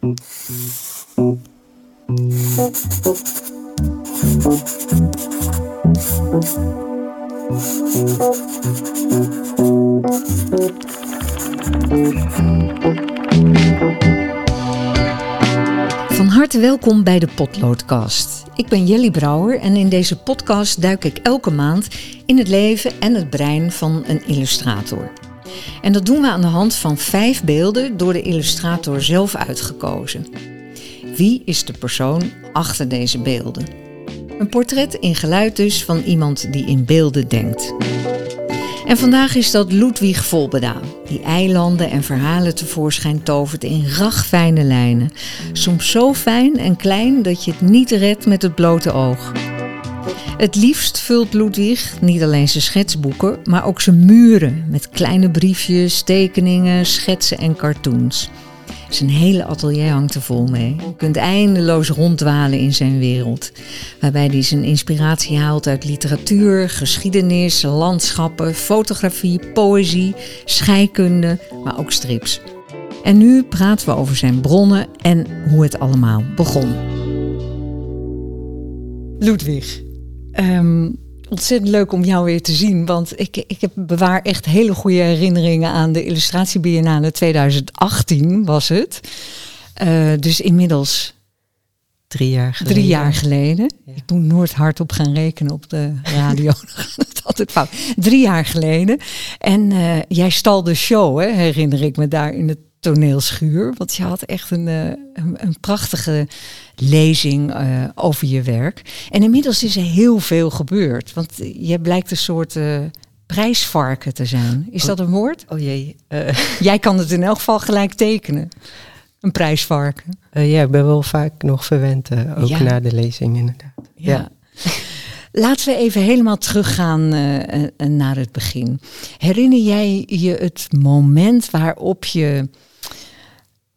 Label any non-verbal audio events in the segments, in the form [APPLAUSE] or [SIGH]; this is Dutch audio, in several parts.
Van harte welkom bij de Potloodcast. Ik ben Jelly Brouwer en in deze podcast duik ik elke maand in het leven en het brein van een illustrator. En dat doen we aan de hand van vijf beelden door de illustrator zelf uitgekozen. Wie is de persoon achter deze beelden? Een portret in geluid dus van iemand die in beelden denkt. En vandaag is dat Ludwig Volbedaan, die eilanden en verhalen tevoorschijn tovert in ragfijne lijnen. Soms zo fijn en klein dat je het niet redt met het blote oog. Het liefst vult Ludwig niet alleen zijn schetsboeken, maar ook zijn muren met kleine briefjes, tekeningen, schetsen en cartoons. Zijn hele atelier hangt er vol mee. Je kunt eindeloos ronddwalen in zijn wereld. Waarbij hij zijn inspiratie haalt uit literatuur, geschiedenis, landschappen, fotografie, poëzie, scheikunde, maar ook strips. En nu praten we over zijn bronnen en hoe het allemaal begon. Ludwig, um, ontzettend leuk om jou weer te zien. Want ik, ik heb bewaar echt hele goede herinneringen aan de Illustratiebiennale 2018 was het. Uh, dus inmiddels drie jaar geleden. Drie jaar geleden. Ik moet nooit hardop gaan rekenen op de radio. [LAUGHS] dat is altijd fout. Drie jaar geleden. En uh, jij stal de show, hè, herinner ik me daar in het toneelschuur. Want je had echt een, uh, een, een, prachtige lezing uh, over je werk. En inmiddels is er heel veel gebeurd. Want je blijkt een soort uh, prijsvarken te zijn. Is oh, dat een woord? Oh jee. [LAUGHS] Jij kan het in elk geval gelijk tekenen. Een prijsvarken. ja, ik ben wel vaak nog verwend, ook ja. na de lezing inderdaad. ja. ja. [LAUGHS] Laten we even helemaal teruggaan uh, naar het begin. Herinner jij je het moment waarop je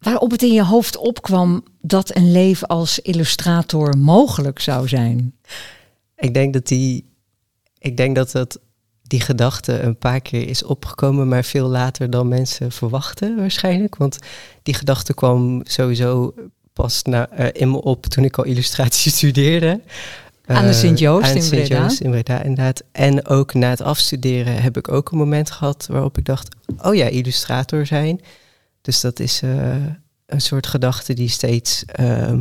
waarop het in je hoofd opkwam dat een leven als illustrator mogelijk zou zijn? Ik denk dat die, ik denk dat dat die gedachte een paar keer is opgekomen, maar veel later dan mensen verwachten waarschijnlijk. Want die gedachte kwam sowieso pas na, uh, in me op toen ik al illustratie [LAUGHS] studeerde. Aan de Sint-Joost in Breda? Joost in Breda, inderdaad. En ook na het afstuderen heb ik ook een moment gehad waarop ik dacht, oh ja, illustrator zijn. Dus dat is uh, een soort gedachte die steeds uh,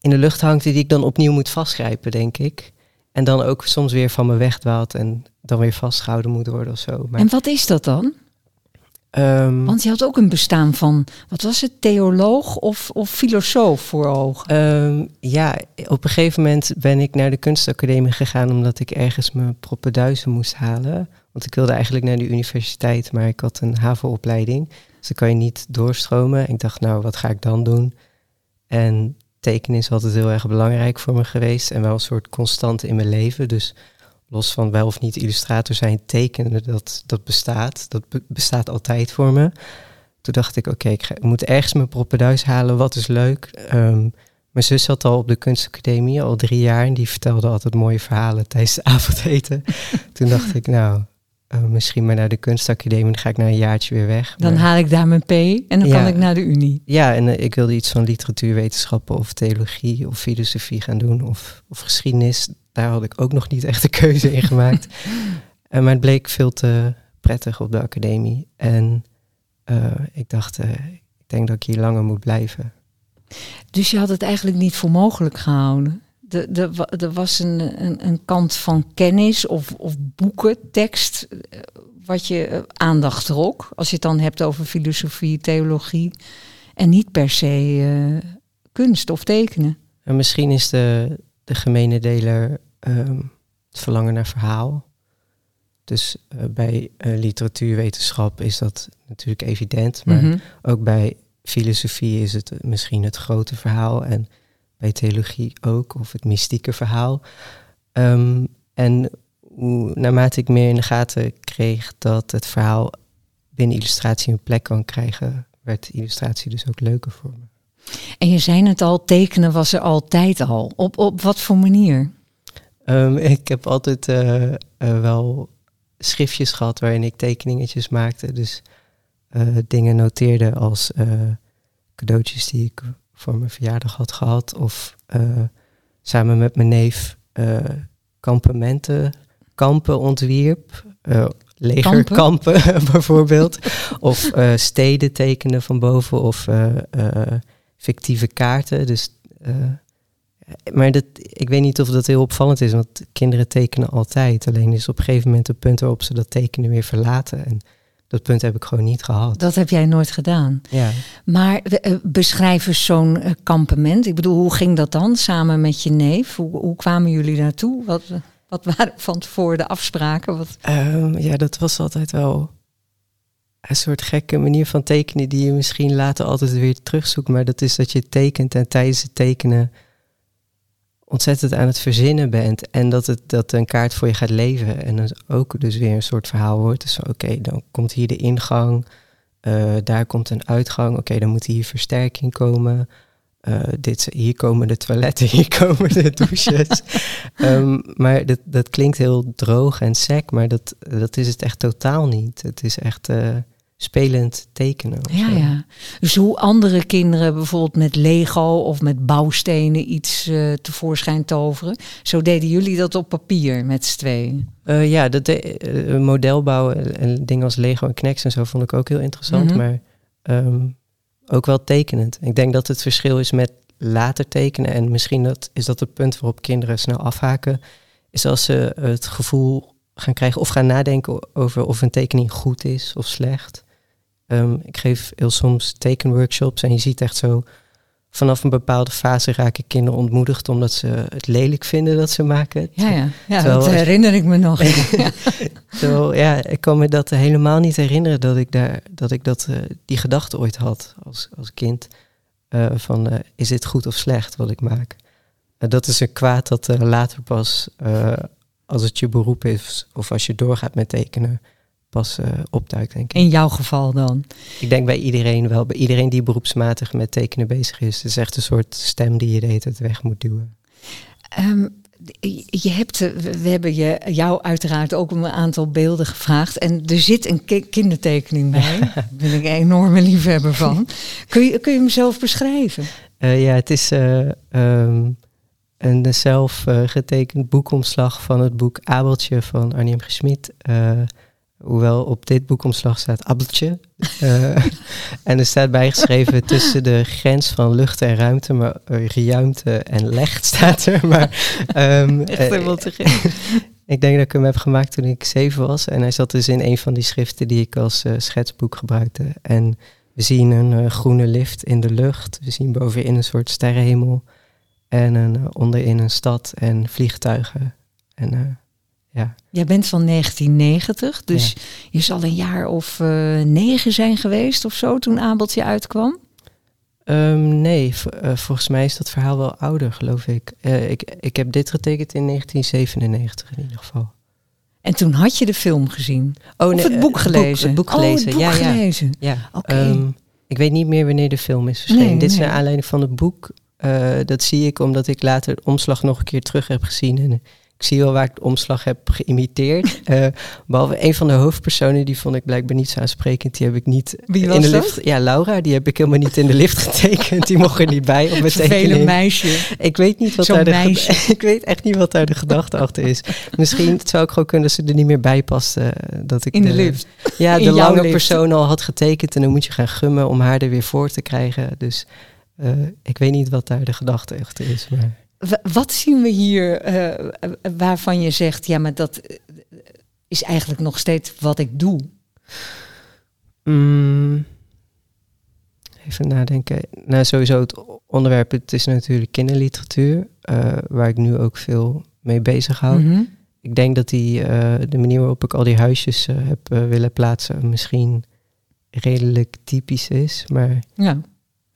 in de lucht hangt, die ik dan opnieuw moet vastgrijpen, denk ik. En dan ook soms weer van me wegdwaalt en dan weer vastgehouden moet worden of zo. Maar, en wat is dat dan? Um, Want je had ook een bestaan van, wat was het, theoloog of, of filosoof voor ogen? Um, ja, op een gegeven moment ben ik naar de kunstacademie gegaan omdat ik ergens mijn proppenduizen moest halen. Want ik wilde eigenlijk naar de universiteit, maar ik had een havenopleiding. Dus dan kan je niet doorstromen. Ik dacht, nou, wat ga ik dan doen? En tekenen is altijd heel erg belangrijk voor me geweest en wel een soort constante in mijn leven. Dus los van wel of niet illustrator zijn, tekenen, dat, dat bestaat. Dat be bestaat altijd voor me. Toen dacht ik, oké, okay, ik, ik, moet ergens mijn proppenduis halen. Wat is leuk? Um, mijn zus zat al op de kunstacademie, al drie jaar. En die vertelde altijd mooie verhalen tijdens het avondeten. [LAUGHS] Toen dacht ik, nou, uh, misschien maar naar de kunstacademie. Dan ga ik na een jaartje weer weg. Dan maar... haal ik daar mijn P en dan ja, kan ik naar de Unie. Ja, en uh, ik wilde iets van literatuurwetenschappen of theologie of filosofie gaan doen. Of, of geschiedenis daar had ik ook nog niet echt een keuze in gemaakt. uh, [LAUGHS] maar het bleek veel te prettig op de academie. En uh, ik dacht, ik denk dat ik hier langer moet blijven. Dus je had het eigenlijk niet voor mogelijk gehouden? Er was een, een, een, kant van kennis of, of boeken, tekst, wat je aandacht trok. Als je het dan hebt over filosofie, theologie. En niet per se kunst of tekenen. En misschien is de, de gemene deler um, het verlangen naar verhaal. Dus uh, bij uh, literatuurwetenschap is dat natuurlijk evident, maar mm-hmm. ook bij filosofie is het misschien het grote verhaal en bij theologie ook, of het mystieke verhaal. Um, en hoe, naarmate ik meer in de gaten kreeg dat het verhaal binnen illustratie een plek kan krijgen, werd illustratie dus ook leuker voor me. En je zei het al, tekenen was er altijd al. Op, op wat voor manier? Um, [LAUGHS] ik heb altijd uh, uh, wel schriftjes gehad waarin ik tekeningetjes maakte. Dus uh, dingen noteerde als cadeautjes die ik voor mijn verjaardag had gehad. Of samen met mijn neef kampementen, kampen ontwierp. legerkampen [LAUGHS] bijvoorbeeld. of steden tekenen van boven. Of fictieve kaarten. Dus maar dat, ik weet niet of dat heel opvallend is, want kinderen tekenen altijd. Alleen is op een gegeven moment het punt waarop ze dat tekenen weer verlaten. En dat punt heb ik gewoon niet gehad. Dat heb jij nooit gedaan. Ja. Maar uh, beschrijf eens zo'n uh, kampement. Ik bedoel, hoe ging dat dan samen met je neef? Hoe, hoe kwamen jullie naartoe? Wat, wat waren van tevoren de afspraken? Wat... Um, ja, dat was altijd wel een soort gekke manier van tekenen die je misschien later altijd weer terugzoekt. Maar dat is dat je tekent en tijdens het tekenen ontzettend aan het verzinnen bent en dat het dat een kaart voor je gaat leven en dan ook dus weer een soort verhaal wordt. Dus oké, dan komt hier de ingang, uh, daar komt een uitgang, oké, dan moet hier versterking komen. Uh, dit, hier komen de toiletten, [LAUGHS] hier komen de douches. um, [LAUGHS] maar dat, dat klinkt heel droog en sec, maar dat, dat is het echt totaal niet. Het is echt uh, spelend tekenen. Ja, ja. Dus hoe andere kinderen bijvoorbeeld met Lego of met bouwstenen iets uh, tevoorschijn toveren, zo deden jullie dat op papier met z'n tweeën? Uh, ja, dat model bouwen en dingen als Lego en Knex en zo vond ik ook heel interessant, mm -hmm. maar um, ook wel tekenend. Ik denk dat het verschil is met later tekenen en misschien dat, is dat het punt waarop kinderen snel afhaken, is als ze het gevoel gaan krijgen of gaan nadenken over of een tekening goed is of slecht. Um, ik geef heel soms tekenworkshops en je ziet echt zo vanaf een bepaalde fase raken kinderen ontmoedigd omdat ze het lelijk vinden dat ze maken. Ja, ja. ja dat herinner ik me nog. [LAUGHS] [LAUGHS] Terwijl, ja, ik kan me dat helemaal niet herinneren dat ik, daar, dat, ik dat, uh, die gedachte ooit had als, als kind. Uh, van uh, is dit goed of slecht wat ik maak? dat is een kwaad dat later pas, als het je beroep is of als je doorgaat met tekenen, pas uh, opduikt, denk ik. In jouw geval dan? Ik denk bij iedereen wel. Bij iedereen die beroepsmatig met tekenen bezig is. Het is echt een soort stem die je de hele tijd weg moet duwen. Um, je hebt, eh, we hebben je, jou uiteraard ook een aantal beelden gevraagd. En er zit een ki kindertekening bij. [LAUGHS] Daar ben ik een enorme liefhebber van. kun, je, kun je hem zelf beschrijven? Uh, ja, het is uh, um, een zelf getekend boekomslag van het boek Abeltje van Arnhem Gesmit. Hoewel op dit boekomslag staat appeltje. Uh, [LAUGHS] en er staat bijgeschreven tussen de grens van lucht en ruimte, maar uh, ruimte en lecht [LAUGHS] staat er. Maar, um, [LAUGHS] Echt helemaal te gek. ik denk dat ik hem heb gemaakt toen ik zeven was. En hij zat dus in een van die schriften die ik als schetsboek gebruikte. En we zien een groene lift in de lucht. We zien bovenin een soort sterrenhemel. En een, onderin een stad en vliegtuigen. En ja. Jij bent van 1990, dus je zal een jaar of uh, negen zijn geweest of zo toen Abeltje uitkwam? Um, nee, uh, volgens mij is dat verhaal wel ouder, geloof ik. Uh, ik. Ik heb dit getekend in 1997 in ieder geval. En toen had je de film gezien? Oh, nee, of het boek gelezen? Het boek, het boek gelezen, oh, het boek ja, gelezen. Ja. Oké. Okay. Um, ehm, ik weet niet meer wanneer de film is verschenen. Nee, dit is naar aanleiding van het boek. dat zie ik omdat ik later de omslag nog een keer terug heb gezien. En ik zie wel waar ik de omslag heb geïmiteerd. Uh, [LAUGHS] behalve een van de hoofdpersonen, die vond ik blijkbaar niet zo aansprekend. Die heb ik niet Wie in de dat? lift. Ja, Laura, die heb ik helemaal niet in de lift getekend. Die mocht er niet bij op [LAUGHS] mijn tekening. meisje. Ik weet niet wat daar de [LAUGHS] Ik weet echt niet wat daar de gedachte achter is. Misschien zou ik gewoon kunnen dat ze er niet meer bij paste. Dat ik in de, de lift. Ja, de lange lift. persoon al had getekend en dan moet je gaan gummen om haar er weer voor te krijgen. Dus uh, ik weet niet wat daar de gedachte achter is. Maar wat zien we hier uh, waarvan je zegt, ja, maar dat is eigenlijk nog steeds wat ik doe? Mm, even nadenken. Nou, sowieso het onderwerp, het is natuurlijk kinderliteratuur, uh, waar ik nu ook veel mee bezig hou. Mm -hmm. Ik denk dat die, de manier waarop ik al die huisjes heb willen plaatsen misschien redelijk typisch is, maar... Ja.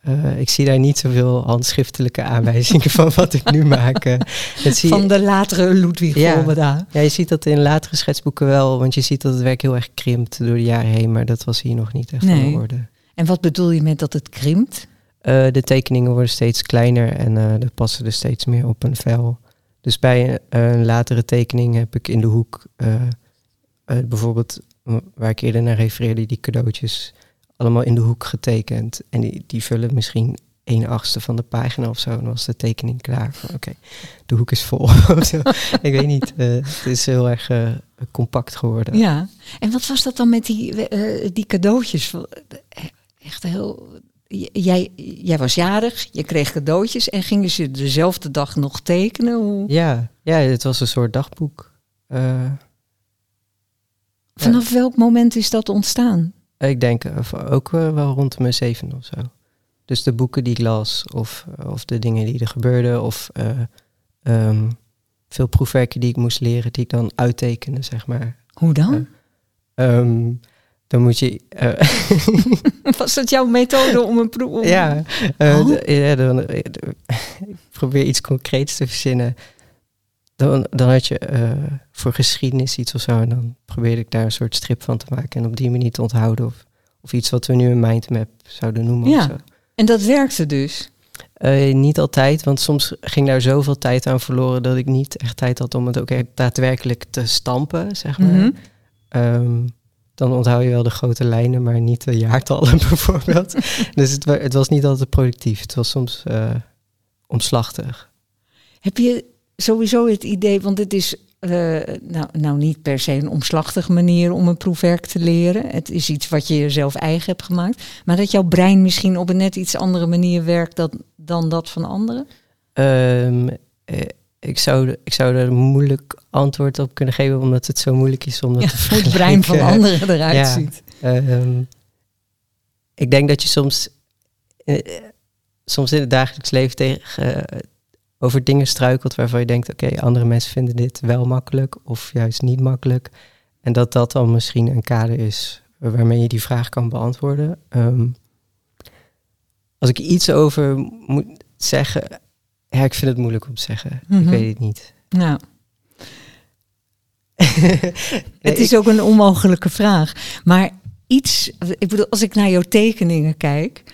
Uh, ik zie daar niet zoveel handschriftelijke aanwijzingen van wat ik nu maak. Uh, zie van de latere Ludwig ja, ja, je ziet dat in latere schetsboeken wel, want je ziet dat het werk heel erg krimpt door de jaren heen, maar dat was hier nog niet echt nee. aan orde. En wat bedoel je met dat het krimpt? Uh, de tekeningen worden steeds kleiner en er passen er steeds meer op een vel. Dus bij een, een latere tekening heb ik in de hoek bijvoorbeeld, waar ik eerder naar refereerde, die cadeautjes allemaal in de hoek getekend. En die, die vullen misschien een achtste van de pagina of zo. En dan was de tekening klaar. Oké, de hoek is vol. [LAUGHS] ik weet niet. Uh, het is heel erg uh, compact geworden. Ja. En wat was dat dan met die, uh, die cadeautjes? Echt heel. Jij, jij was jarig, je kreeg cadeautjes en gingen ze dezelfde dag nog tekenen? Hoe? Ja, ja, het was een soort dagboek. Vanaf welk moment is dat ontstaan? Ik denk ook wel rond mijn zeven of zo. Dus de boeken die ik las, of, of de dingen die er gebeurden, of uh, um, veel proefwerken die ik moest leren, die ik dan uittekende, zeg maar. Hoe dan? Uh, um, dan moet je. Uh, [LAUGHS] Was dat jouw methode om een proef? Om... Ja, oh? ja dan, [LAUGHS] ik probeer iets concreets te verzinnen. Dan, dan had je voor geschiedenis iets of zo. En dan probeerde ik daar een soort strip van te maken. En op die manier te onthouden. Of, of iets wat we nu een mindmap zouden noemen. Ja. Of zo. En dat werkte dus? Uh, niet altijd, want soms ging daar zoveel tijd aan verloren dat ik niet echt tijd had om het ook echt daadwerkelijk te stampen, zeg maar. Mhm. um, dan onthoud je wel de grote lijnen, maar niet de jaartallen [LAUGHS] bijvoorbeeld. dus het, het, was niet altijd productief. Het was soms uh, omslachtig. Heb je sowieso het idee, want dit is uh, nou, nou niet per se een omslachtige manier om een proefwerk te leren. Het is iets wat je jezelf eigen hebt gemaakt. Maar dat jouw brein misschien op een net iets andere manier werkt dat, dan dat van anderen? Um, ik, zou, ik zou er een moeilijk antwoord op kunnen geven, omdat het zo moeilijk is om dat ja, te het brein van anderen [LAUGHS] eruit ja, ziet. Um, ik denk dat je soms, uh, soms in het dagelijks leven tegen, uh, over dingen struikelt waarvan je denkt, oké, okay, andere mensen vinden dit wel makkelijk of juist niet makkelijk. En dat dat dan misschien een kader is waarmee je die vraag kan beantwoorden. Um, als ik iets over moet zeggen, ja, ik vind het moeilijk om te zeggen. Mm -hmm. Ik weet het niet. Nou. [LAUGHS] het is ook een onmogelijke vraag. Maar iets, ik bedoel, als ik naar jouw tekeningen kijk,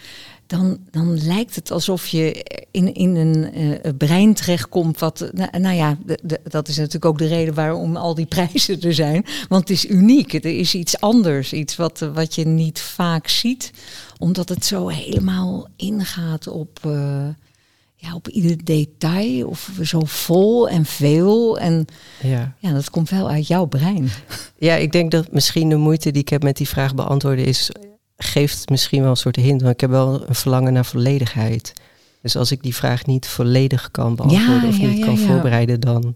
dan, dan lijkt het alsof je in, in een uh, brein terechtkomt. Wat, nou, nou ja, dat is natuurlijk ook de reden waarom al die prijzen er zijn. Want het is uniek. Er is iets anders. Iets wat, wat je niet vaak ziet. Omdat het zo helemaal ingaat op, uh, ja, op ieder detail. Of zo vol en veel. En ja. ja, dat komt wel uit jouw brein. Ja, ik denk dat misschien de moeite die ik heb met die vraag beantwoorden is geeft misschien wel een soort hint, want ik heb wel een verlangen naar volledigheid. Dus als ik die vraag niet volledig kan beantwoorden ja, of ja, niet ja, kan voorbereiden, dan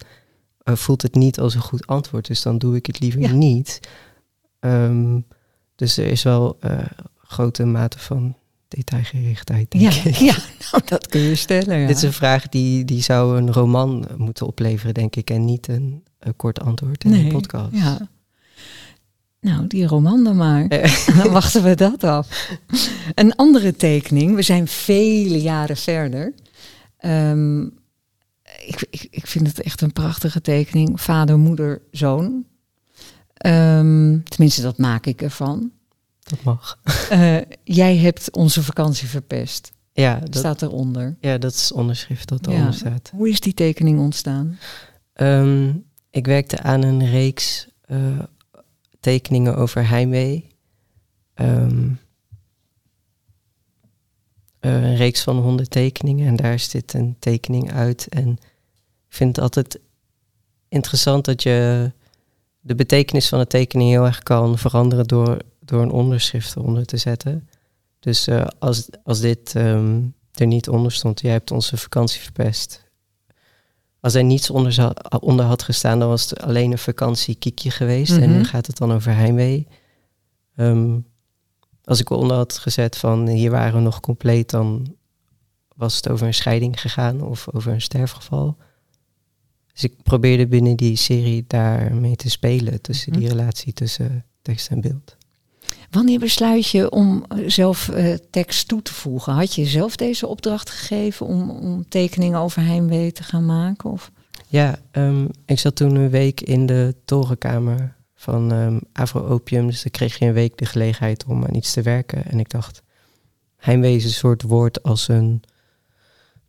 uh, voelt het niet als een goed antwoord. Dus dan doe ik het liever niet. Um, dus er is wel uh, grote mate van detailgerichtheid, denk ja, ik. Ja, [LAUGHS] nou, dat kun je stellen. Dit is een vraag die, die zou een roman moeten opleveren, denk ik, en niet een, een kort antwoord in nee, een podcast. Ja. Nou, die roman dan maar. [LAUGHS] dan wachten we dat af. Een andere tekening, we zijn vele jaren verder. Um, ik, ik, ik, vind het echt een prachtige tekening. Vader, moeder, zoon. Um, tenminste, dat maak ik ervan. Dat mag. Uh, [LAUGHS] jij hebt onze vakantie verpest. Ja, dat staat eronder. Ja, dat is onderschrift dat eronder ja. staat. Hoe is die tekening ontstaan? Um, ik werkte aan een reeks uh, tekeningen over heimwee. Um, uh, een reeks van honderd tekeningen en daar zit een tekening uit. En ik vind het altijd interessant dat je de betekenis van de tekening heel erg kan veranderen door, door een onderschrift eronder te zetten. Dus uh, als, als dit um, er niet onder stond, jij hebt onze vakantie verpest. Als er niets onder, onder had gestaan, dan was het alleen een vakantiekiekje geweest. Mm -hmm. En nu gaat het dan over heimwee. Um, als ik onder had gezet van hier waren we nog compleet, dan was het over een scheiding gegaan of over een sterfgeval. Dus ik probeerde binnen die serie daarmee te spelen, tussen die relatie tussen tekst en beeld. Wanneer besluit je om zelf uh, tekst toe te voegen? Had je zelf deze opdracht gegeven om, om tekeningen over heimwee te gaan maken? Of? Ja, um, ik zat toen een week in de torenkamer van um, Avro Opium. Dus dan kreeg je een week de gelegenheid om aan iets te werken. En ik dacht, heimwee is een soort woord als een...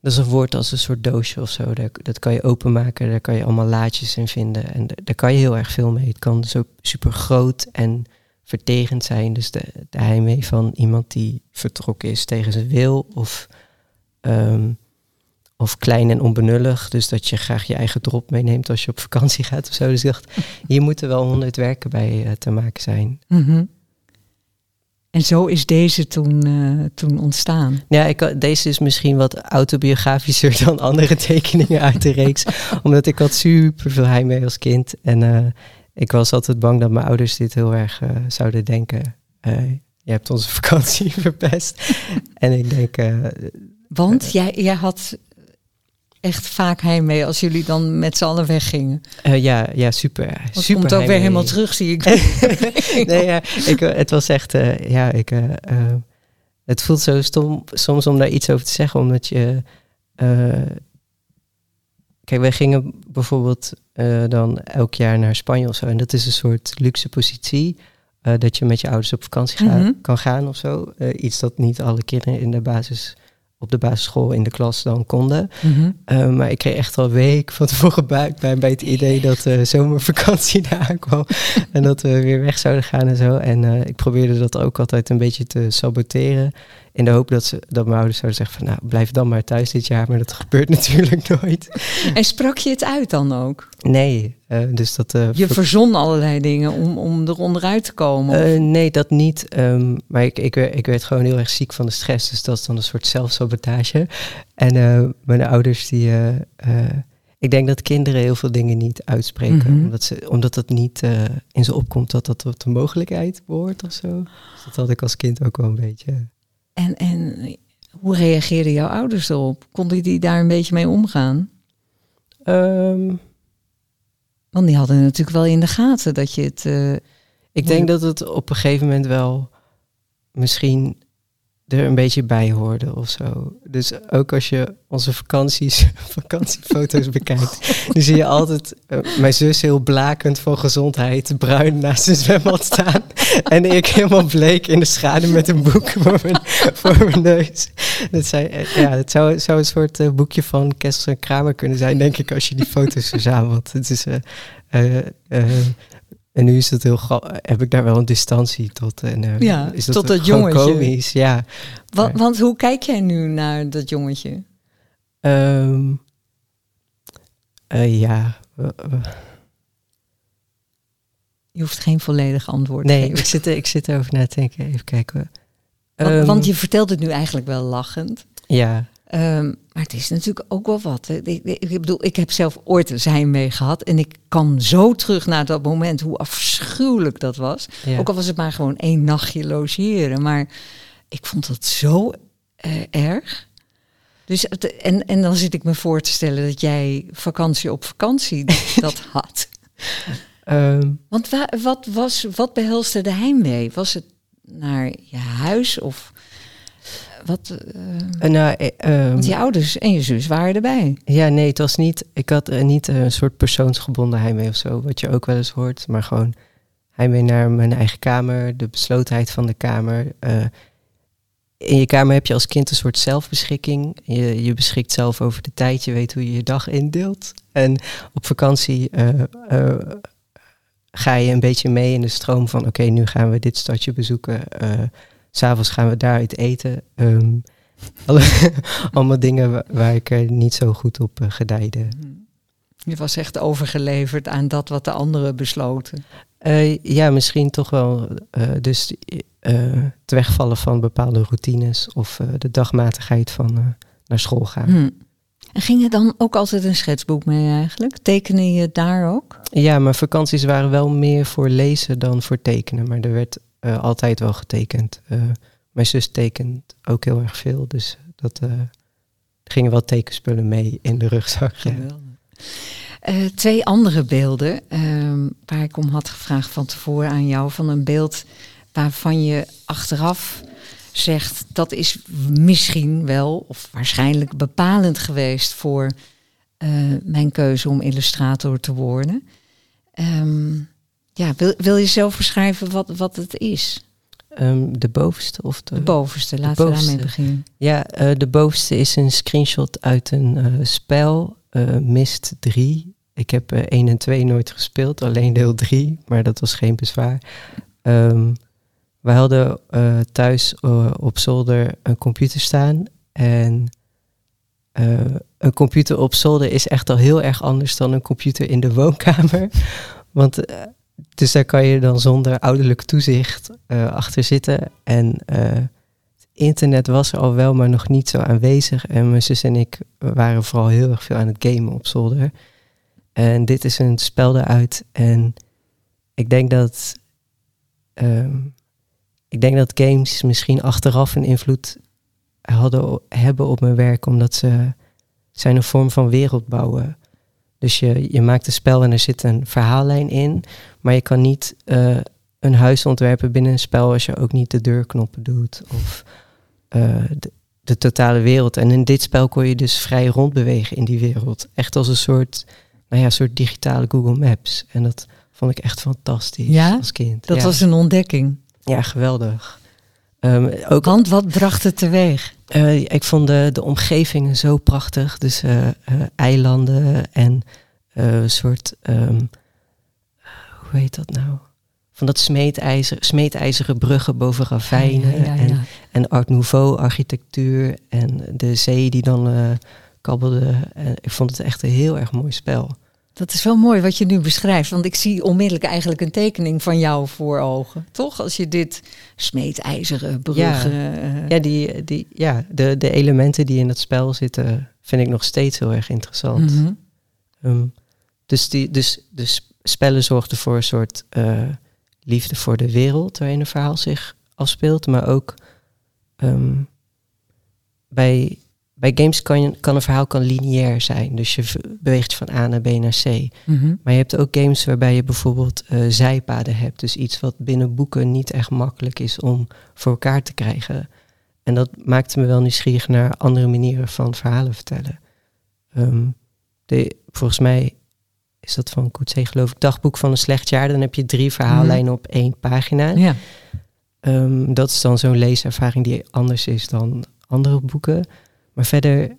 Dat is een woord als een soort doosje of zo. Dat, dat kan je openmaken, daar kan je allemaal laadjes in vinden. En daar kan je heel erg veel mee. Het kan zo super groot en vertegend zijn. Dus de, de heimwee van iemand die vertrokken is tegen zijn wil. Of ehm, of klein en onbenullig. Dus dat je graag je eigen drop meeneemt als je op vakantie gaat of zo. Dus ik dacht, [LAUGHS] hier moeten wel honderd werken bij uh, te maken zijn. Mhm. En zo is deze toen, uh, toen ontstaan. Ja, ik, deze is misschien wat autobiografischer dan andere tekeningen uit de reeks. [LAUGHS] omdat ik had super veel heimwee als kind. En uh, ik was altijd bang dat mijn ouders dit heel erg zouden denken. je hebt onze [LAUGHS] vakantie verpest. en ik denk... Want jij, jij had echt vaak heimwee als jullie dan met z'n allen weggingen? Uh, ja, ja, super. Het super komt ook weer helemaal terug, zie ik. [LAUGHS] nee, ja, ik, eh, het was echt, uh, ja, ik, uh, het voelt zo stom soms om daar iets over te zeggen, omdat je, kijk, wij gingen bijvoorbeeld dan elk jaar naar Spanje of zo, en dat is een soort luxe positie. dat je met je ouders op vakantie mm -hmm. kan gaan of zo. iets dat niet alle kinderen in de basis op de basisschool in de klas dan konden. Mhm. Maar ik kreeg echt al week van tevoren buikpijn bij het idee dat zomervakantie [LAUGHS] eraan kwam. en dat we weer weg zouden gaan en zo. En ik probeerde dat ook altijd een beetje te saboteren. In de hoop dat, ze, dat mijn ouders zouden zeggen van nou blijf dan maar thuis dit jaar. Maar dat gebeurt [LAUGHS] natuurlijk nooit. En sprak je het uit dan ook? Nee, uh, dus dat... Uh, je verzon allerlei dingen om, om er onderuit te komen? Uh, nee, dat niet. Um, maar ik, ik, ik werd gewoon heel erg ziek van de stress. Dus dat is dan een soort zelfsabotage. En mijn ouders die... ik denk dat kinderen heel veel dingen niet uitspreken. Mm -hmm. omdat, ze, omdat het niet in ze opkomt dat dat tot de mogelijkheid behoort of zo. Dus dat had ik als kind ook wel een beetje... En, en hoe reageerden jouw ouders erop? Konden die daar een beetje mee omgaan? Um, Want die hadden natuurlijk wel in de gaten dat je het. Uh, ik denk dat het op een gegeven moment wel misschien er een beetje bij hoorde of zo. Dus ook als je onze vakanties, [LAUGHS] vakantiefoto's bekijkt, dan zie je altijd uh, mijn zus heel blakend van gezondheid, bruin naast een zwembad staan. [LAUGHS] en ik helemaal bleek in de schaduw met een boek [LAUGHS] voor mijn, voor mijn neus. Dat, zei, ja, dat zou, zou een soort uh, boekje van Kessel en Kramer kunnen zijn, denk ik, als je die foto's verzamelt. Het is... Uh, en nu is het heel heb ik daar wel een distantie tot. En uh, ja, is dat tot dat jongetje. Komisch, ja. Want, want, hoe kijk jij nu naar dat jongetje? Um, uh, ja. Je hoeft geen volledig antwoord nee, te geven. Ik zit, ik zit erover na te denken. Even kijken. Want, um, want je vertelt het nu eigenlijk wel lachend. Ja. Um, maar het is natuurlijk ook wel wat. Ik, ik, ik, bedoel, ik heb zelf ooit zijn mee gehad. En ik kan zo terug naar dat moment hoe afschuwelijk dat was. Ja. Ook al was het maar gewoon één nachtje logeren. Maar ik vond dat zo uh, erg. Dus het, en, en dan zit ik me voor te stellen dat jij vakantie op vakantie dat [LAUGHS] had. Um, Want wa, wat, was, wat behelste de heimwee? Was het naar je huis of wat? Uh, nou, uh, want je ouders en je zus waren erbij. Ja, nee, het was niet. Ik had uh, niet een soort persoonsgebonden heimwee of zo, wat je ook wel eens hoort, maar gewoon heimwee naar mijn eigen kamer, de beslotenheid van de kamer. In je kamer heb je als kind een soort zelfbeschikking. Je, je beschikt zelf over de tijd, je weet hoe je je dag indeelt. En op vakantie ga je een beetje mee in de stroom van: oké, okay, nu gaan we dit stadje bezoeken. S'avonds gaan we daaruit eten. Um, [LAUGHS] allemaal dingen waar, waar ik er niet zo goed op uh, gedijde. Je was echt overgeleverd aan dat wat de anderen besloten. Uh, ja, misschien toch wel. Uh, dus het wegvallen van bepaalde routines of de dagmatigheid van naar school gaan. Hmm. En ging je dan ook altijd een schetsboek mee eigenlijk? Tekende je daar ook? Ja, mijn vakanties waren wel meer voor lezen dan voor tekenen. Maar er werd uh, altijd wel getekend. Uh, mijn zus tekent ook heel erg veel, dus dat uh, gingen wel tekenspullen mee in de rugzak. Twee andere beelden ehm, waar ik om had gevraagd van tevoren aan jou, van een beeld waarvan je achteraf zegt dat is misschien wel of waarschijnlijk bepalend geweest voor mijn keuze om illustrator te worden. Um, ja, wil, wil je zelf beschrijven wat, wat het is? Um, de bovenste of de, de bovenste, laten de bovenste. we daarmee beginnen. Ja, uh, de bovenste is een screenshot uit een uh, spel, uh, Mist 3. Ik heb 1 en 2 nooit gespeeld, alleen deel 3, maar dat was geen bezwaar. Um, we hadden thuis op zolder een computer staan en eh, een computer op zolder is echt al heel erg anders dan een computer in de woonkamer. [LAUGHS] Want eh, dus daar kan je dan zonder ouderlijk toezicht uh, achter zitten. En het internet was er al wel, maar nog niet zo aanwezig. En mijn zus en ik waren vooral heel erg veel aan het gamen op zolder. En dit is een spel eruit. En ik denk dat. Ehm, ik denk dat games misschien achteraf een invloed hadden, hebben op mijn werk, omdat ze zijn een vorm van wereld bouwen. Dus je, je maakt een spel en er zit een verhaallijn in, maar je kan niet uh, een huis ontwerpen binnen een spel als je ook niet de deurknoppen doet of uh, de, de, totale wereld. En in dit spel kon je dus vrij rondbewegen in die wereld. Echt als een soort, nou ja, soort digitale Google Maps. En dat vond ik echt fantastisch ja? als kind. Dat was een ontdekking. Ja, geweldig. Um, ook, Want wat bracht het teweeg? Uh, ik vond de, de omgevingen zo prachtig. Dus uh, uh, eilanden en een soort, um, hoe heet dat nou? Van dat smeedijzer, smeedijzeren bruggen boven ravijnen. Ja, ja, ja, en, en Art Nouveau architectuur. En de zee die dan kabbelde. En ik vond het echt een heel erg mooi spel. Dat is wel mooi wat je nu beschrijft, want ik zie onmiddellijk eigenlijk een tekening van jou voor ogen, toch? Als je dit smeedijzeren bruggen. Ja, ja, die, die, ja de, de elementen die in het spel zitten, vind ik nog steeds heel erg interessant. Mhm. um, dus, die, dus, dus spellen zorgden voor een soort uh, liefde voor de wereld waarin een verhaal zich afspeelt, maar ook um, bij bij games kan, je, kan een verhaal kan lineair zijn. Dus je beweegt van A naar B naar C. Mm-hmm. Maar je hebt ook games waarbij je bijvoorbeeld uh, zijpaden hebt. Dus iets wat binnen boeken niet echt makkelijk is om voor elkaar te krijgen. En dat maakte me wel nieuwsgierig naar andere manieren van verhalen vertellen. Um, de, volgens mij is dat van Coetzee geloof ik, dagboek van een slecht jaar. Dan heb je drie verhaallijnen mm-hmm. op één pagina. Ja. Um, dat is dan zo'n leeservaring die anders is dan andere boeken. Maar verder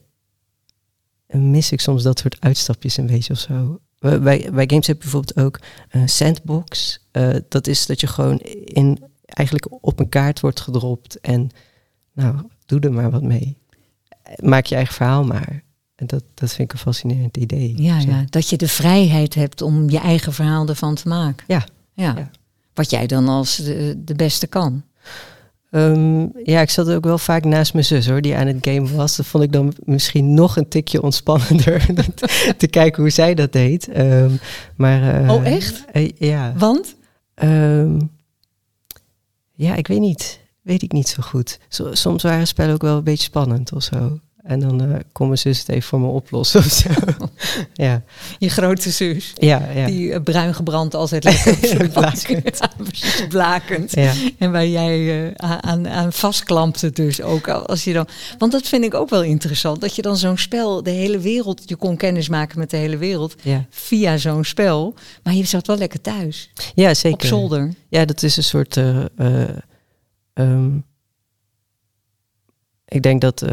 mis ik soms dat soort uitstapjes een beetje of zo. Bij, bij games heb je bijvoorbeeld ook een sandbox. Uh, dat is dat je gewoon in, eigenlijk op een kaart wordt gedropt. En nou, doe er maar wat mee. Maak je eigen verhaal maar. En dat, dat vind ik een fascinerend idee. Ja, ja, dat je de vrijheid hebt om je eigen verhaal ervan te maken. Ja. ja. ja. Wat jij dan als de, de beste kan. Um, ja, ik zat ook wel vaak naast mijn zus hoor, die aan het gamen was. Dat vond ik dan misschien nog een tikje ontspannender [LAUGHS] te kijken hoe zij dat deed. Um, maar, uh, oh, echt? Uh, ja. Want? Um, ja, ik weet niet. Weet ik niet zo goed. So, soms waren spellen ook wel een beetje spannend of zo. En dan uh, kon mijn zus het even voor me oplossen of zo. [LAUGHS] ja. Je grote zus. Ja, ja. Die uh, bruin gebrand altijd lekker [LAUGHS] blakend. [LAUGHS] blakend. Ja. En waar jij uh, aan, aan vastklampte dus ook. Als je dan, want dat vind ik ook wel interessant. Dat je dan zo'n spel, de hele wereld, je kon kennis maken met de hele wereld. Ja. Via zo'n spel. Maar je zat wel lekker thuis. Ja, zeker. Op zolder. Ja, dat is een soort... Um, ik denk dat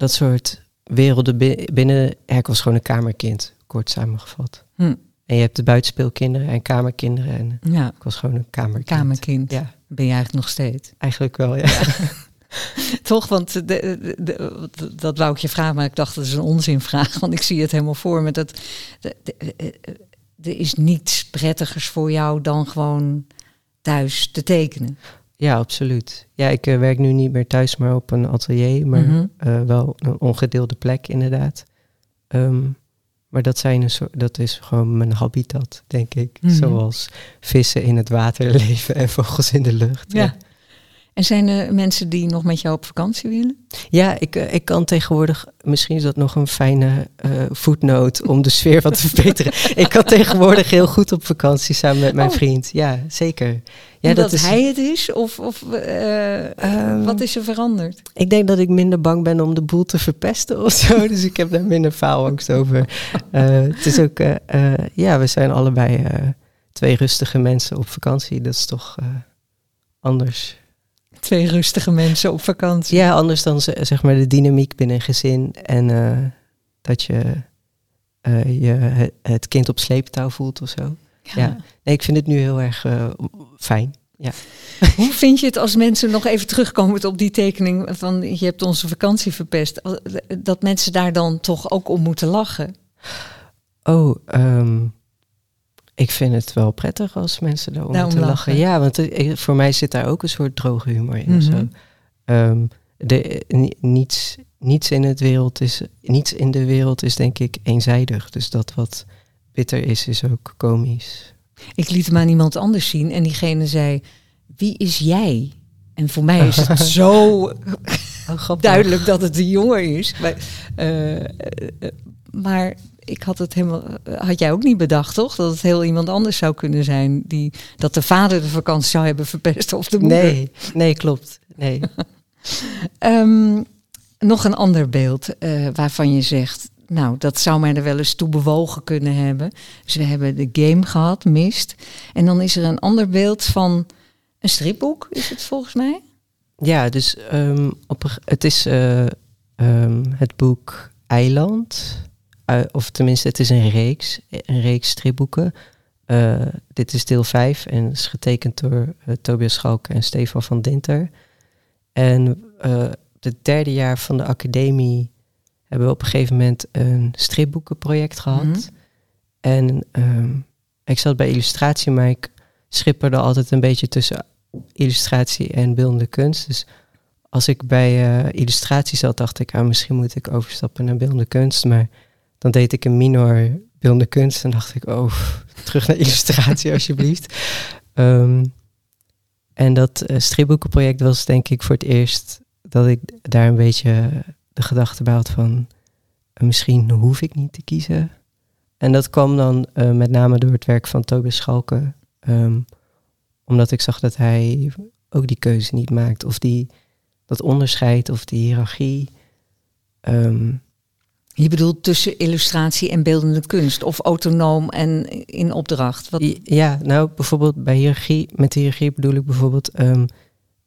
dat soort werelden binnen. Ik was gewoon een kamerkind, kort samengevat. Hm. En je hebt de buitenspeelkinderen en kamerkinderen. En ja. ik was gewoon een kamerkind. Kamerkind. Ja. Ben je eigenlijk nog steeds? Eigenlijk wel, ja. ja. [LAUGHS] Toch, want de, de, de, dat wou ik je vragen, maar ik dacht dat is een onzinvraag, want ik zie het helemaal voor me. Dat er is niets prettigers voor jou dan gewoon thuis te tekenen. Ja, absoluut. Ja, ik uh, werk nu niet meer thuis, maar op een atelier, maar Mhm. uh, wel een ongedeelde plek inderdaad. Um, maar dat, zijn een soort, dat is gewoon mijn habitat, denk ik. Mhm. Zoals vissen in het water [LAUGHS] leven en vogels in de lucht. Ja. En zijn er mensen die nog met jou op vakantie willen? Ja, ik, uh, ik kan tegenwoordig, misschien is dat nog een fijne uh, voetnoot om de sfeer wat te verbeteren. ik kan tegenwoordig heel goed op vakantie samen met mijn Oh. vriend. Ja, zeker. Ja, dat is, hij het is? Of, of uh, Um, wat is er veranderd? Ik denk dat ik minder bang ben om de boel te verpesten of zo. [LAUGHS] Dus ik heb daar minder faalangst over. Het is ook, ja, we zijn allebei twee rustige mensen op vakantie. Dat is toch anders. Twee rustige mensen op vakantie. Ja, anders dan zeg maar de dynamiek binnen een gezin. En dat je je het kind op sleeptouw voelt of zo. Ja. ja. Nee, ik vind het nu heel erg fijn. Ja. [LAUGHS] Hoe vind je het als mensen nog even terugkomen op die tekening van je hebt onze vakantie verpest, dat mensen daar dan toch ook om moeten lachen? Oh, ehm, ik vind het wel prettig als mensen daarom Daarom moeten lachen. lachen. Ja, want eh, voor mij zit daar ook een soort droge humor in. Mhm. zo. Ehm, de, ni- niets, niets, in het wereld is, niets in de wereld is denk ik eenzijdig. Dus dat wat bitter is, is ook komisch. Ik liet hem aan iemand anders zien en diegene zei: Wie is jij? En voor mij is het [LAUGHS] zo Oh, duidelijk dat het een jongen is. Maar, eh, eh, eh, maar ik had het helemaal. Had jij ook niet bedacht, toch? Dat het heel iemand anders zou kunnen zijn. Die, dat de vader de vakantie zou hebben verpest of de moeder. Nee, nee, klopt. Nee. [LAUGHS] Ehm, nog een ander beeld eh, waarvan je zegt, nou, dat zou mij er wel eens toe bewogen kunnen hebben. Dus we hebben de game gehad, Mist. En dan is er een ander beeld van een stripboek, is het volgens mij? Ja, dus ehm, op, het is eh, ehm, het boek Eiland. Of tenminste, het is een reeks, een reeks stripboeken. Eh, dit is deel 5 en is getekend door eh, Tobias Schalke en Stefan van Dinter. En eh het derde jaar van de academie hebben we op een gegeven moment een stripboekenproject gehad. Mhm. En ehm, ik zat bij illustratie, maar ik schipperde altijd een beetje tussen illustratie en beeldende kunst. Dus als ik bij illustratie zat, dacht ik, ah, misschien moet ik overstappen naar beeldende kunst. Maar dan deed ik een minor beeldende kunst en dacht ik, oh, [LAUGHS] terug naar illustratie [LAUGHS] alsjeblieft. Ehm, en dat eh, stripboekenproject was denk ik voor het eerst dat ik daar een beetje de gedachte bij had van, eh, misschien hoef ik niet te kiezen. En dat kwam dan eh, met name door het werk van Tobias Schalke. ehm, omdat ik zag dat hij ook die keuze niet maakt. Of die, dat onderscheid of die hiërarchie. Ehm, Je bedoelt tussen illustratie en beeldende kunst, of autonoom en in opdracht. Wat, Ja, nou bijvoorbeeld bij hiërarchie, met hiërarchie bedoel ik bijvoorbeeld, ehm,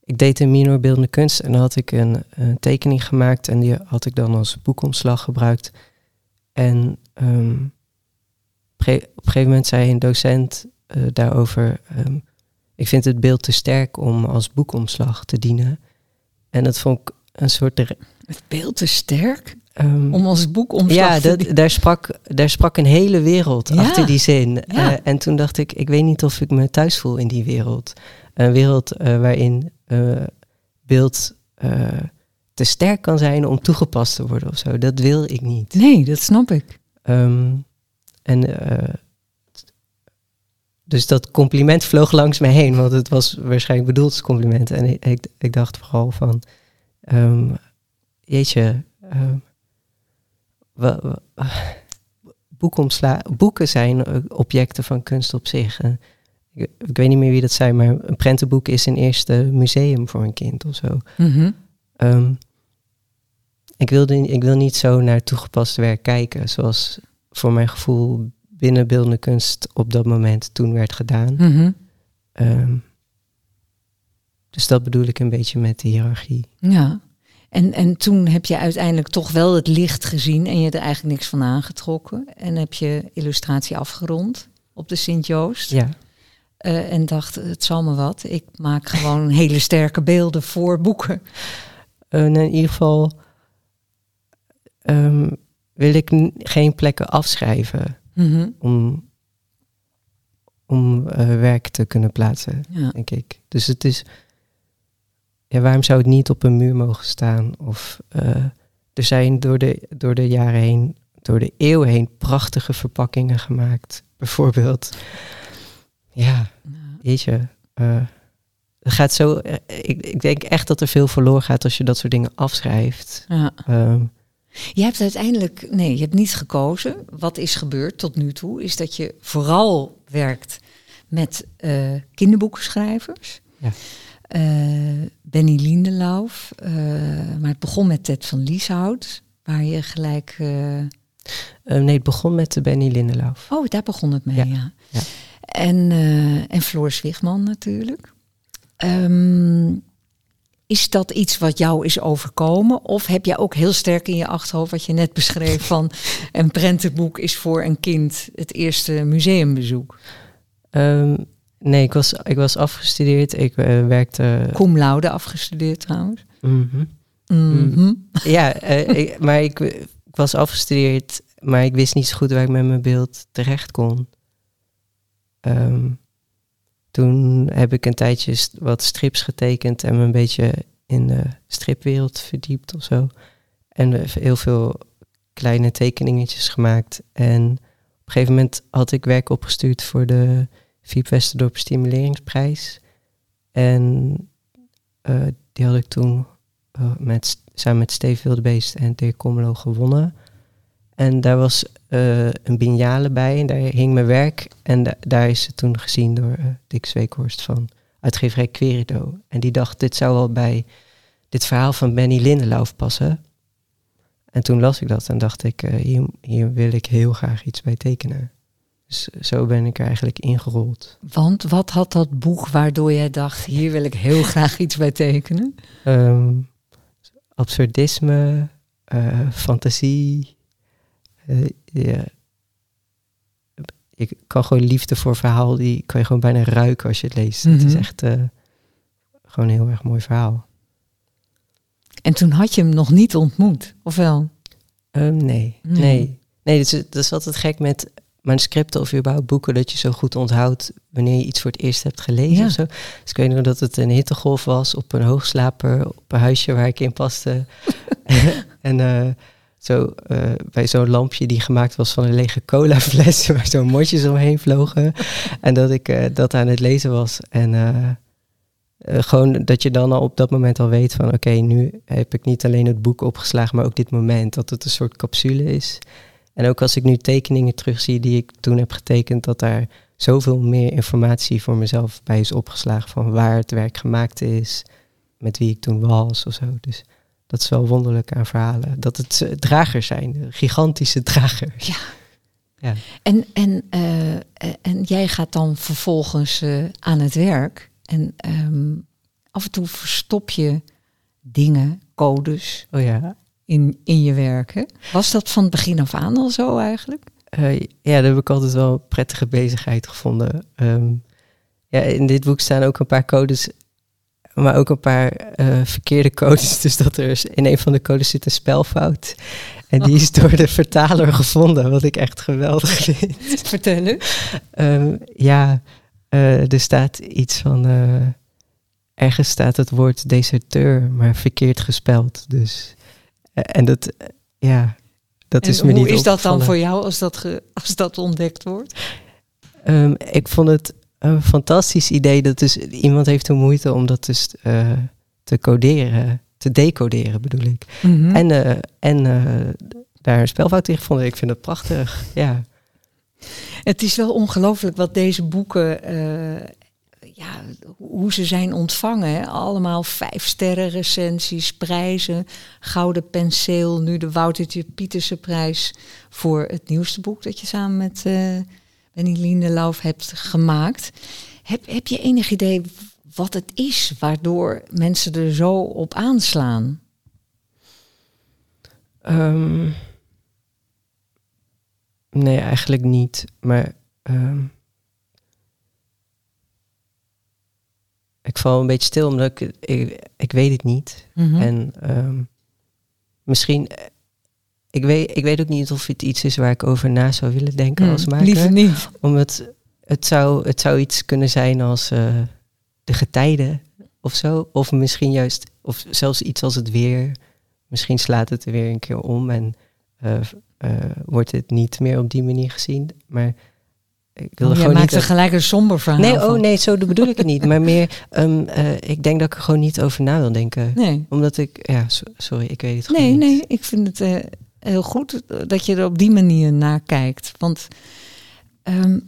ik deed een minor beeldende kunst en dan had ik een, een tekening gemaakt en die had ik dan als boekomslag gebruikt. En ehm, op, een gegeven moment zei een docent eh, daarover, ehm, ik vind het beeld te sterk om als boekomslag te dienen. En dat vond ik een soort... het beeld te sterk ehm, om als boek om ja, dat, daar, sprak, daar sprak een hele wereld Ja. achter die zin. Ja. Eh, en toen dacht ik, ik weet niet of ik me thuis voel in die wereld. Een wereld eh, waarin eh, beeld te sterk kan zijn om toegepast te worden of zo. Dat wil ik niet. Nee, dat snap ik. Ehm, en dus dat compliment vloog langs mij heen, want het was waarschijnlijk bedoeld als compliment. En ik, ik, ik dacht vooral van, ehm, jeetje, boekomsla boeken zijn eh, objecten van kunst op zich. En ik, ik weet niet meer wie dat zei, maar een prentenboek is een eerste museum voor een kind of zo. Mhm. Ehm, ik, wilde, ik wil niet zo naar toegepast werk kijken, zoals voor mijn gevoel binnen beeldende kunst op dat moment toen werd gedaan. Mhm. Ehm, dus dat bedoel ik een beetje met de hiërarchie. Ja. En, en toen heb je uiteindelijk toch wel het licht gezien en je er eigenlijk niks van aangetrokken. En heb je illustratie afgerond op de Sint-Joost. Ja, Eh, en dacht, het zal me wat. Ik maak gewoon [LAUGHS] hele sterke beelden voor boeken. Eh, in ieder geval ehm, wil ik geen plekken afschrijven Mhm. om, om eh, werk te kunnen plaatsen. Ja. denk ik. Dus het is. Ja, waarom zou het niet op een muur mogen staan? Of eh, er zijn door de, door de jaren heen, door de eeuwen heen, prachtige verpakkingen gemaakt. Bijvoorbeeld. Ja, weet je. eh, het gaat zo. eh, ik, ik denk echt dat er veel verloren gaat als je dat soort dingen afschrijft. Ja. Ehm, Je hebt uiteindelijk, nee, je hebt niet gekozen. Wat is gebeurd tot nu toe, is dat je vooral werkt met eh, kinderboekenschrijvers. Ja. Eh, Benny Lindelauf, eh, maar het begon met Ted van Lieshout, waar je gelijk... eh, nee, het begon met de Benny Lindelauf. oh, daar begon het mee, Ja, ja. ja. En, en Floor Zwichtman natuurlijk. Ehm, is dat iets wat jou is overkomen? Of heb jij ook heel sterk in je achterhoofd wat je net beschreef [LAUGHS] van een prentenboek is voor een kind het eerste museumbezoek? Ehm, Nee, ik was, ik was afgestudeerd. Ik eh, werkte... Cum laude afgestudeerd trouwens. Mhm. Mhm. Ja, eh, ik- maar ik, ik was afgestudeerd, maar ik wist niet zo goed waar ik met mijn beeld terecht kon. Ehm, toen heb ik een tijdje st- wat strips getekend en me een beetje in de stripwereld verdiept of zo. En heel veel kleine tekeningetjes gemaakt. En op een gegeven moment had ik werk opgestuurd voor de Fiep Westerdorp Stimuleringsprijs. En eh, die had ik toen eh, met, samen met Steve Wildebeest en Dirk Kommelo gewonnen. En daar was eh, een biennale bij en daar hing mijn werk. En da- daar is het toen gezien door Dick Zweekhorst van uitgeverij Querido. En die dacht, dit zou wel bij dit verhaal van Benny Lindelauf passen. En toen las ik dat en dacht ik, hier, hier wil ik heel graag iets bij tekenen. Dus zo ben ik er eigenlijk ingerold. Want wat had dat boek waardoor jij dacht, hier wil ik heel graag iets bij tekenen? Ehm, absurdisme, eh, fantasie. ja. Ik kan gewoon liefde voor verhaal, die kan je gewoon bijna ruiken als je het leest. Het is Mhm. echt eh, gewoon een heel erg mooi verhaal. En toen had je hem nog niet ontmoet, of wel? Nee, Nee. nee. Nee, dat, is, dat is altijd gek met manuscripten of überhaupt boeken, dat je zo goed onthoudt wanneer je iets voor het eerst hebt gelezen Ja. of zo. Dus ik weet nog dat het een hittegolf was op een hoogslaper, op een huisje waar ik in paste. [LAUGHS] en eh, zo eh, bij zo'n lampje die gemaakt was van een lege colafles, [LAUGHS] waar zo'n motjes omheen vlogen. en dat ik eh, dat aan het lezen was. En gewoon dat je dan al op dat moment al weet van oké, nu heb ik niet alleen het boek opgeslagen, maar ook dit moment. Dat het een soort capsule is. En ook als ik nu tekeningen terugzie die ik toen heb getekend, dat daar zoveel meer informatie voor mezelf bij is opgeslagen van waar het werk gemaakt is, met wie ik toen was of zo. Dus dat is wel wonderlijk aan verhalen. Dat het eh, dragers zijn, gigantische dragers. [LAUGHS] Ja. Ja. En, en, eh, eh, en jij gaat dan vervolgens aan het werk. En ehm, af en toe verstop je dingen, codes Oh ja. In, in je werk. Hè? Was dat van het begin af aan al zo eigenlijk? Eh, ja, daar heb ik altijd wel een prettige bezigheid gevonden. Ehm, ja, in dit boek staan ook een paar codes, maar ook een paar eh, verkeerde codes. [LAUGHS] Dus dat er is- in een van de codes zit een spelfout. En die is door de vertaler gevonden, wat ik echt geweldig [LAUGHS] vind. Vertel eens. Ehm, ja, eh, er staat iets van. ergens staat het woord deserteur, maar verkeerd gespeld. Dus. Eh, en dat. eh, ja, dat En is me hoe niet is dat dan voor jou als dat, ge- als dat ontdekt wordt? Ehm, ik vond het een fantastisch idee dat dus iemand heeft de moeite om dat dus eh, te coderen, te decoderen bedoel ik. Mhm. En, en daar een spelfout in gevonden. Ik vind het prachtig. Ja. Het is wel ongelooflijk wat deze boeken, ja, hoe ze zijn ontvangen. Allemaal vijf sterren recensies, prijzen, gouden penseel, nu de Woutertje Pieterse prijs voor het nieuwste boek dat je samen met eh Benny Lindenlauf hebt gemaakt. Heb, heb je enig idee wat het is waardoor mensen er zo op aanslaan? Ehm, nee, eigenlijk niet. Maar ehm, ik val een beetje stil omdat ik, ik, ik weet het niet. Mhm. En ehm, misschien, eh, ik weet, ik weet ook niet of het iets is waar ik over na zou willen denken als Hm, maker. Liever niet. Omdat het zou, het zou iets kunnen zijn als eh, de getijden of zo. Of misschien juist, of zelfs iets als het weer. Misschien slaat het er weer een keer om en eh, wordt het niet meer op die manier gezien. Maar ik Oh, gewoon maakt niet... er gelijk een somber verhaal Nee, van. oh nee, zo bedoel ik het niet. [LAUGHS] Maar meer, ehm, eh, ik denk dat ik er gewoon niet over na wil denken. Nee. Omdat ik, ja, so- sorry, ik weet het gewoon Nee, niet. nee, ik vind het eh, heel goed dat je er op die manier naar kijkt. Want ehm,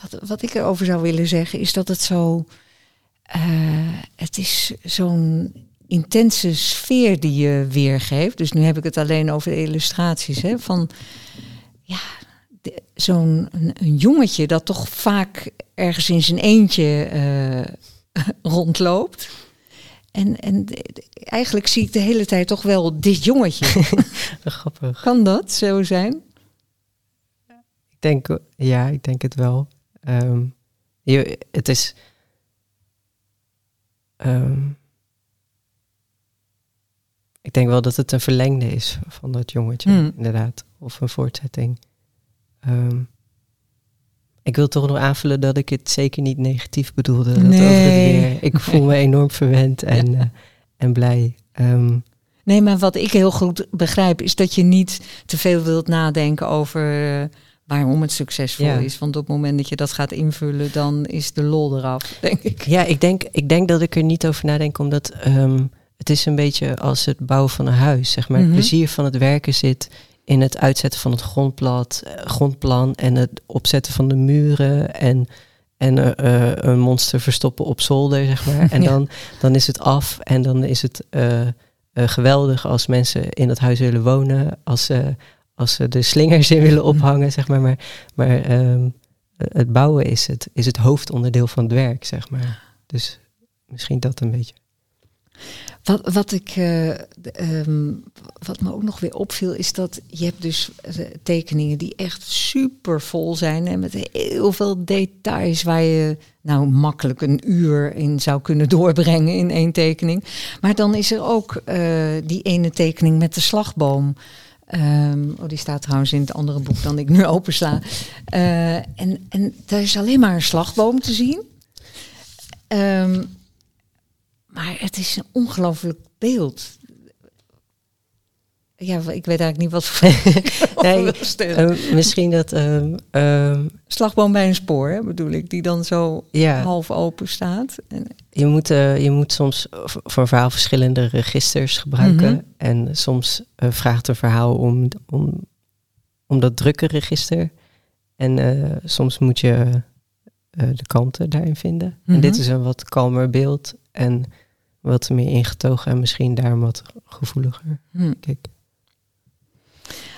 wat, wat ik erover zou willen zeggen is dat het zo. eh, het is zo'n intense sfeer die je weergeeft. Dus nu heb ik het alleen over de illustraties. Hè, van ja, zo'n een, een jongetje dat toch vaak ergens in zijn eentje eh, [LAUGHS] rondloopt. En, en eigenlijk zie ik de hele tijd toch wel dit jongetje. [LAUGHS] Grappig. kan dat zo zijn? Ik denk, ja, ik denk het wel. Ehm, Je, het is. ehm, ik denk wel dat het een verlengde is van dat jongetje, Hmm. inderdaad. Of een voortzetting. Ehm, ik wil toch nog aanvullen dat ik het zeker niet negatief bedoelde. Dat over het weer. Ik voel me enorm verwend en, eh, en blij. Ehm, Nee, maar wat ik heel goed begrijp is dat je niet te veel wilt nadenken over eh, waarom het succesvol Ja. is. Want op het moment dat je dat gaat invullen, dan is de lol eraf, [LAUGHS] denk ik. Ja, ik denk, ik denk dat ik er niet over nadenk, omdat ehm, het is een beetje als het bouwen van een huis. Zeg maar. Mhm. Het plezier van het werken zit in het uitzetten van het grondplat, eh, grondplan en het opzetten van de muren en, en eh, eh, een monster verstoppen op zolder, zeg maar. [LAUGHS] En Ja. dan, dan is het af en dan is het geweldig als mensen in dat huis willen wonen, als ze, als ze de slingers in willen ophangen, zeg maar. Maar, maar ehm, het bouwen is het, is het hoofdonderdeel van het werk, zeg maar. Dus misschien dat een beetje. Wat, wat, ik, eh, ehm, wat me ook nog weer opviel, is dat je hebt dus eh, tekeningen die echt super vol zijn. En met heel veel details waar je nou makkelijk een uur in zou kunnen [LAUGHS] doorbrengen in één tekening. Maar dan is er ook eh, die ene tekening met de slagboom. Ehm, oh, die staat trouwens in het andere boek dan ik nu [LAUGHS] opensla. En, en daar is alleen maar een slagboom te zien. Ehm, maar het is een ongelooflijk beeld. Ja, ik weet eigenlijk niet wat voor [LAUGHS] Nee. Eh, misschien dat. ehm, ehm, Slagboom bij een spoor, hè, bedoel ik, die dan zo half open staat. En, je moet, eh, je moet soms voor een verhaal verschillende registers gebruiken. Mhm. En soms eh, vraagt een verhaal om, om, om dat drukke register. En eh, soms moet je eh, de kanten daarin vinden. Mhm. En dit is een wat kalmer beeld. En wat meer ingetogen en misschien daarom wat gevoeliger. hm. Kijk.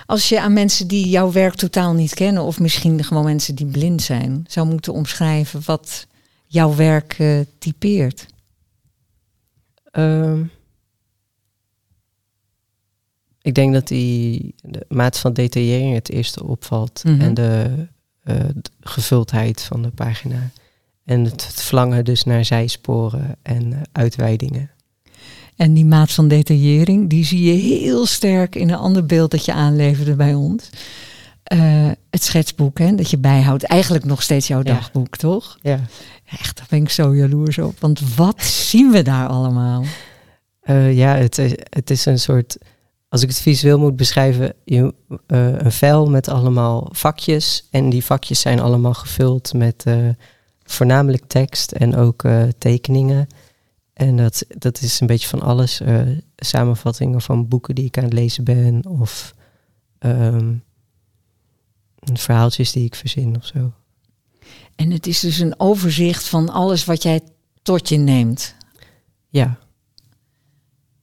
Als je aan mensen die jouw werk totaal niet kennen, of misschien gewoon mensen die blind zijn, zou moeten omschrijven wat jouw werk eh, typeert. Ehm, ik denk dat die de maat van detaillering het eerste opvalt. Mhm. En de, eh, de gevuldheid van de pagina. En het, het verlangen dus naar zijsporen en eh, uitweidingen. En die maat van detaillering, die zie je heel sterk in een ander beeld dat je aanleverde bij ons. Eh, het schetsboek, hè, dat je bijhoudt. Eigenlijk nog steeds jouw Ja. dagboek, toch? Ja. Echt, daar ben ik zo jaloers op. Want wat zien we daar allemaal? Eh, ja, het is, het is een soort, als ik het visueel moet beschrijven, je, een vel met allemaal vakjes. En die vakjes zijn allemaal gevuld met voornamelijk tekst en ook eh, tekeningen. En dat, dat is een beetje van alles. eh, samenvattingen van boeken die ik aan het lezen ben. Of ehm, verhaaltjes die ik verzin of zo. En het is dus een overzicht van alles wat jij tot je neemt. Ja,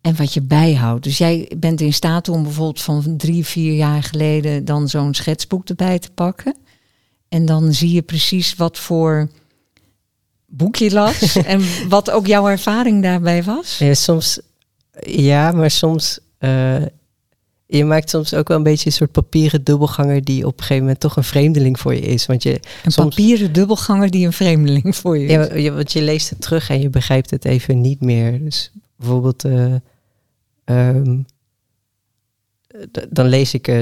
En wat je bijhoudt. Dus jij bent in staat om bijvoorbeeld van drie, vier jaar geleden dan zo'n schetsboek erbij te pakken. En dan zie je precies wat voor boek je las. [LAUGHS] en wat ook jouw ervaring daarbij was. Ja, soms, ja, maar soms. eh, je maakt soms ook wel een beetje een soort papieren dubbelganger die op een gegeven moment toch een vreemdeling voor je is. Want je, Een soms- papieren dubbelganger die een vreemdeling voor je is. ja, want je leest het terug en je begrijpt het even niet meer. Dus bijvoorbeeld, eh, ehm, dan lees ik eh,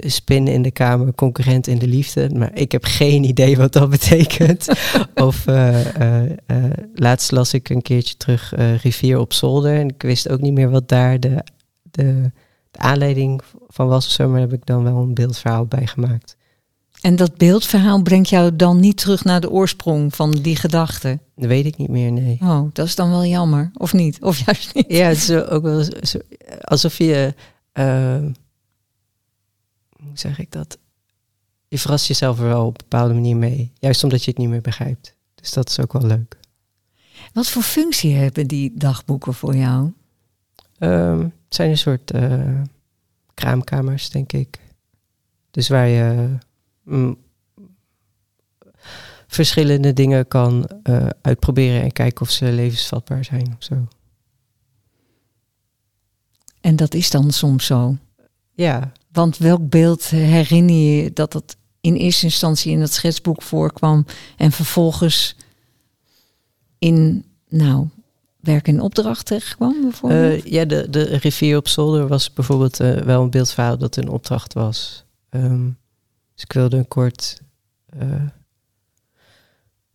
Spin in de Kamer, concurrent in de liefde. Maar ik heb geen idee wat dat [LAUGHS] betekent. of eh, laatst las ik een keertje terug Rivier op zolder. En ik wist ook niet meer wat daar de, de, de aanleiding van was. of zo, maar heb ik dan wel een beeldverhaal bij gemaakt. En dat beeldverhaal brengt jou dan niet terug naar de oorsprong van die gedachte. Dat weet ik niet meer, nee. Oh, dat is dan wel jammer. Of niet? Of juist niet? Ja, het is ook wel alsof je. Eh, hoe zeg ik dat? Je verrast jezelf er wel op een bepaalde manier mee. Juist omdat je het niet meer begrijpt. Dus dat is ook wel leuk. Wat voor functie hebben die dagboeken voor jou? Ehm, het zijn een soort eh, kraamkamers, denk ik. Dus waar je mm, verschillende dingen kan eh, uitproberen en kijken of ze levensvatbaar zijn of zo. En dat is dan soms zo. Ja, Want welk beeld herinner je dat dat in eerste instantie in dat schetsboek voorkwam en vervolgens in, nou, werk in opdracht terechtkwam bijvoorbeeld? Uh, ja, de, de rivier op zolder was bijvoorbeeld uh, wel een beeldverhaal dat een opdracht was. Um, dus ik wilde een kort, uh,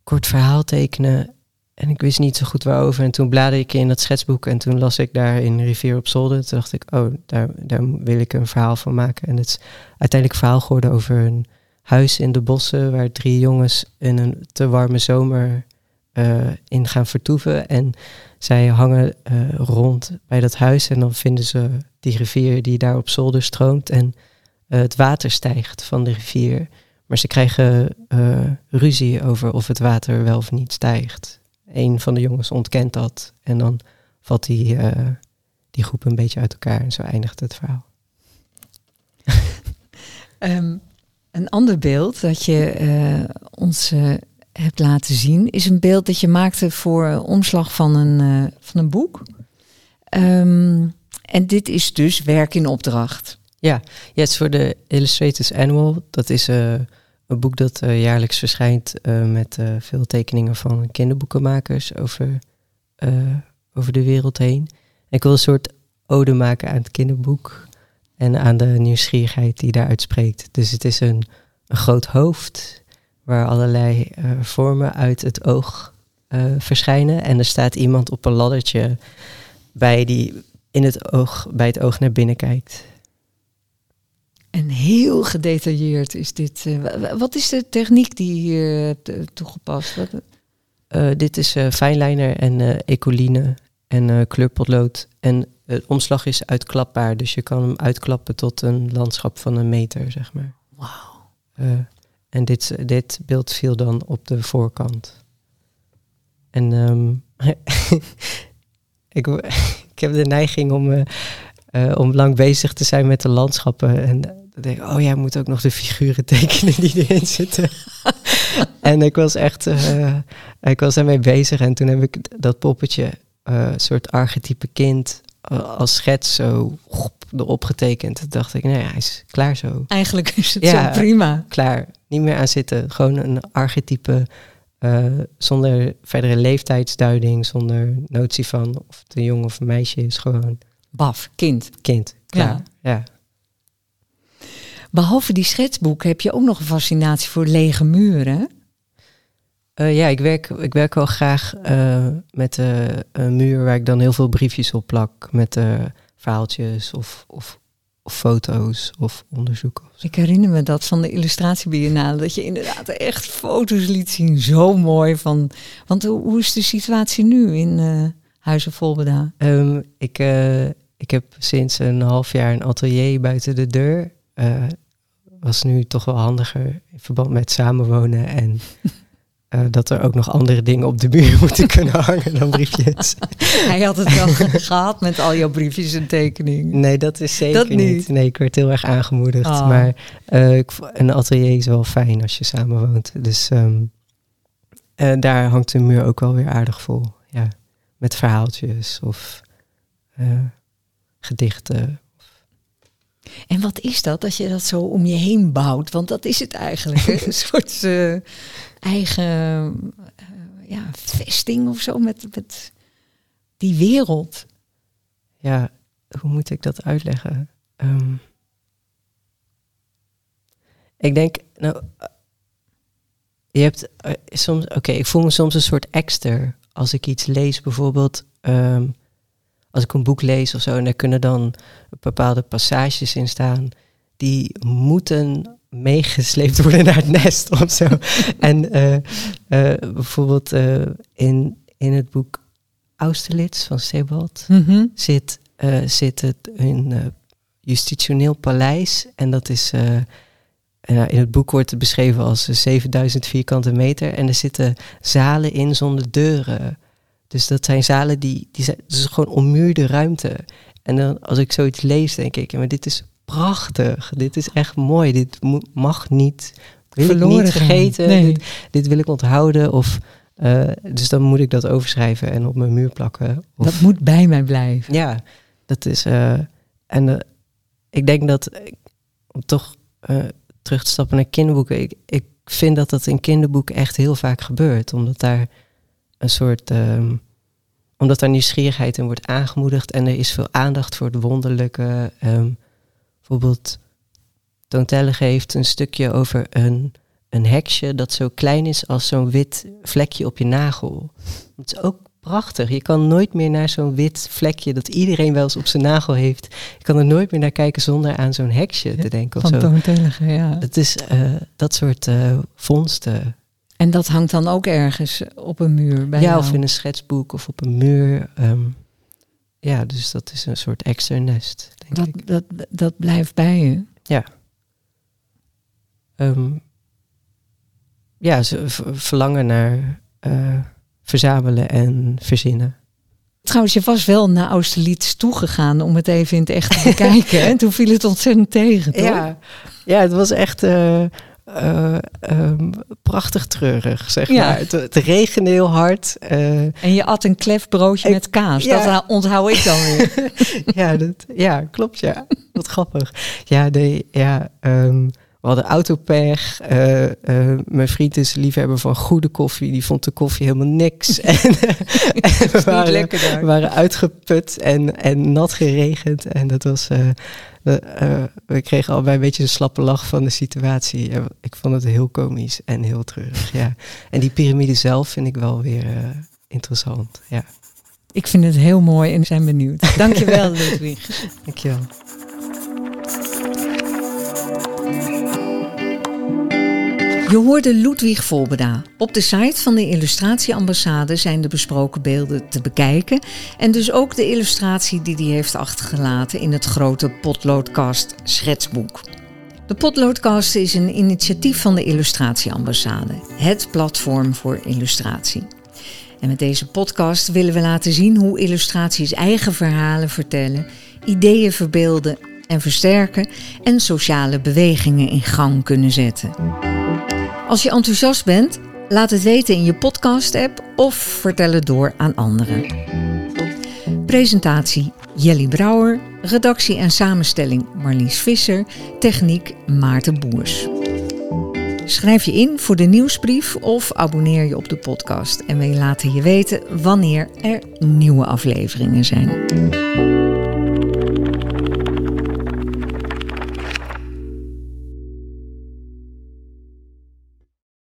kort verhaal tekenen en ik wist niet zo goed waarover. En toen bladerde ik in dat schetsboek en toen las ik daar in Rivier op Zolder. Toen dacht ik, oh, daar, daar wil ik een verhaal van maken. En het is uiteindelijk een verhaal geworden over een huis in de bossen... waar drie jongens in een te warme zomer uh, in gaan vertoeven. En zij hangen uh, rond bij dat huis en dan vinden ze die rivier die daar op zolder stroomt. En uh, het water stijgt van de rivier. Maar ze krijgen ruzie over of het water wel of niet stijgt een van de jongens ontkent dat. En dan valt die, uh, die groep een beetje uit elkaar. En zo eindigt het verhaal. um, [LAUGHS] een ander beeld dat je uh, ons uh, hebt laten zien... is een beeld dat je maakte voor omslag van een, van een boek. Um, en dit is dus werk in opdracht. Ja, ja het is voor de Illustrators Annual. Dat is een boek dat uh, jaarlijks verschijnt uh, met uh, veel tekeningen van kinderboekenmakers over, over de wereld heen. En ik wil een soort ode maken aan het kinderboek en aan de nieuwsgierigheid die daaruit spreekt. Dus het is een, een groot hoofd waar allerlei vormen uit het oog verschijnen. En er staat iemand op een laddertje bij die in het oog, bij het oog naar binnen kijkt. En heel gedetailleerd is dit. Uh, wat is de techniek die hier uh, toegepast? Wat? Uh, dit is fijnliner en ecoline en kleurpotlood. En het omslag is uitklapbaar, dus je kan hem uitklappen tot een landschap van een meter, zeg maar. Wauw. en dit, dit beeld viel dan op de voorkant. En um, [LAUGHS] ik, ik heb de neiging om, om lang bezig te zijn met de landschappen. En dan denk ik, oh ja, moet ook nog de figuren [LAUGHS] tekenen die erin zitten. [LAUGHS] en ik was echt, uh, ik was daarmee bezig. En toen heb ik dat poppetje, uh, soort archetype kind, als schets zo erop getekend. Toen dacht ik, nee, hij is klaar zo. Eigenlijk is het ja, zo prima. Klaar, niet meer aan zitten. Gewoon een archetype zonder verdere leeftijdsduiding, zonder notie van of het een jong of een meisje is. Gewoon. Baf, kind. Kind, klaar. ja. ja. Behalve die schetsboeken heb je ook nog een fascinatie voor lege muren. Uh, ja, ik werk, ik werk wel graag uh, met uh, een muur waar ik dan heel veel briefjes op plak. Met verhaaltjes of, of, of, foto's of onderzoeken. Ik herinner me dat van de illustratiebiennale. Dat je inderdaad echt foto's liet zien. Zo mooi. Van, want hoe, hoe is de situatie nu in Huizen Volbeda? Um, ik, ik heb sinds een half jaar een atelier buiten de deur uh, was nu toch wel handiger in verband met samenwonen en uh, [LAUGHS] dat er ook nog andere dingen op de muur [LAUGHS] moeten kunnen hangen dan briefjes. [LAUGHS] Hij had het wel gehad met al jouw briefjes en tekeningen. Nee, dat is zeker dat niet. niet. Nee, ik werd heel erg aangemoedigd. Oh. Maar uh, een atelier is wel fijn als je samenwoont. Dus um, daar hangt de muur ook wel weer aardig vol. Ja, met verhaaltjes of gedichten en wat is dat, dat je dat zo om je heen bouwt? Want dat is het eigenlijk, [LAUGHS] een soort uh, eigen uh, ja, vesting of zo met, met die wereld. Ja, hoe moet ik dat uitleggen? Um, ik denk, nou, je hebt uh, soms, oké, ik voel me soms een soort exter als ik iets lees, bijvoorbeeld. Um, als ik een boek lees of zo, en er kunnen dan bepaalde passages in staan die moeten meegesleept worden naar het nest [LAUGHS] of zo. en uh, uh, bijvoorbeeld uh, in, in het boek Austerlitz van Sebald mm -hmm. zit, zit het een justitioneel paleis. En dat is in het boek wordt het beschreven als 7000 vierkante meter. En er zitten zalen in zonder deuren. Dus dat zijn zalen die, die zijn, dus gewoon ommuurde ruimte. En dan als ik zoiets lees, denk ik, maar dit is prachtig. Dit is echt mooi. Dit mag niet, wil Verloren ik niet vergeten. Dit, dit, wil ik onthouden. Of, uh, dus dan moet ik dat overschrijven en op mijn muur plakken. Of, dat moet bij mij blijven. Ja, dat is. Uh, en uh, ik denk dat om toch terug te stappen naar kinderboeken. Ik, ik vind dat dat in kinderboeken echt heel vaak gebeurt. Omdat daar een soort. ehm, omdat daar nieuwsgierigheid in wordt aangemoedigd. En er is veel aandacht voor het wonderlijke. Ehm, bijvoorbeeld, Toon Tellige heeft een stukje over een, een heksje dat zo klein is als zo'n wit vlekje op je nagel. Het is ook prachtig. Je kan nooit meer naar zo'n wit vlekje dat iedereen wel eens op zijn nagel heeft. Je kan er nooit meer naar kijken zonder aan zo'n heksje te denken of Van zo. Toon Tellige, ja. Het is eh, dat soort eh, vondsten. En dat hangt dan ook ergens op een muur bij ja, jou. of in een schetsboek of op een muur. ehm, ja, dus dat is een soort extra nest, denk dat, ik. dat, dat blijft bij je. Ehm, ja, ze v- verlangen naar eh, verzamelen en verzinnen. Trouwens, je was wel naar Austerlitz toegegaan om het even in het echt te bekijken. [LAUGHS] En toen viel het ontzettend tegen, toch? Ja, ja, het was echt eh, eh, ehm, prachtig treurig, zeg Ja. maar. Het, het regende heel hard. eh, En je at een klef broodje Ik- met kaas. ja. Dat onthoud ik dan weer. [LAUGHS] ja, dat, ja, klopt, ja. Wat grappig. Ja, nee, ja, ehm, we hadden autopech. Eh, eh, mijn vriend is liefhebber van goede koffie. Die vond de koffie helemaal niks. [LAUGHS] en, en we, Niet waren, lekker daar. we waren uitgeput en, en nat geregend. En dat was... eh, we, we kregen allebei een beetje een slappe lach van de situatie. Ik vond het heel komisch en heel treurig, ja. En die piramide zelf vind ik wel weer interessant, ja. Ik vind het heel mooi en zijn benieuwd. Dankjewel, [LAUGHS] Ludwig. Dankjewel. Je hoorde Ludwig Volbeda. Op de site van de Illustratieambassade zijn de besproken beelden te bekijken. En dus ook de illustratie die hij heeft achtergelaten in het grote Potloodcast schetsboek. De Potloodcast is een initiatief van de Illustratieambassade, het platform voor illustratie. En met deze podcast willen we laten zien hoe illustraties eigen verhalen vertellen, ideeën verbeelden en versterken en sociale bewegingen in gang kunnen zetten. Als je enthousiast bent, laat het weten in je podcast-app of vertel het door aan anderen. Presentatie Jelly Brouwer, redactie en samenstelling Marlies Visser, techniek Maarten Boers. Schrijf je in voor de nieuwsbrief of abonneer je op de podcast en wij laten je weten wanneer er nieuwe afleveringen zijn.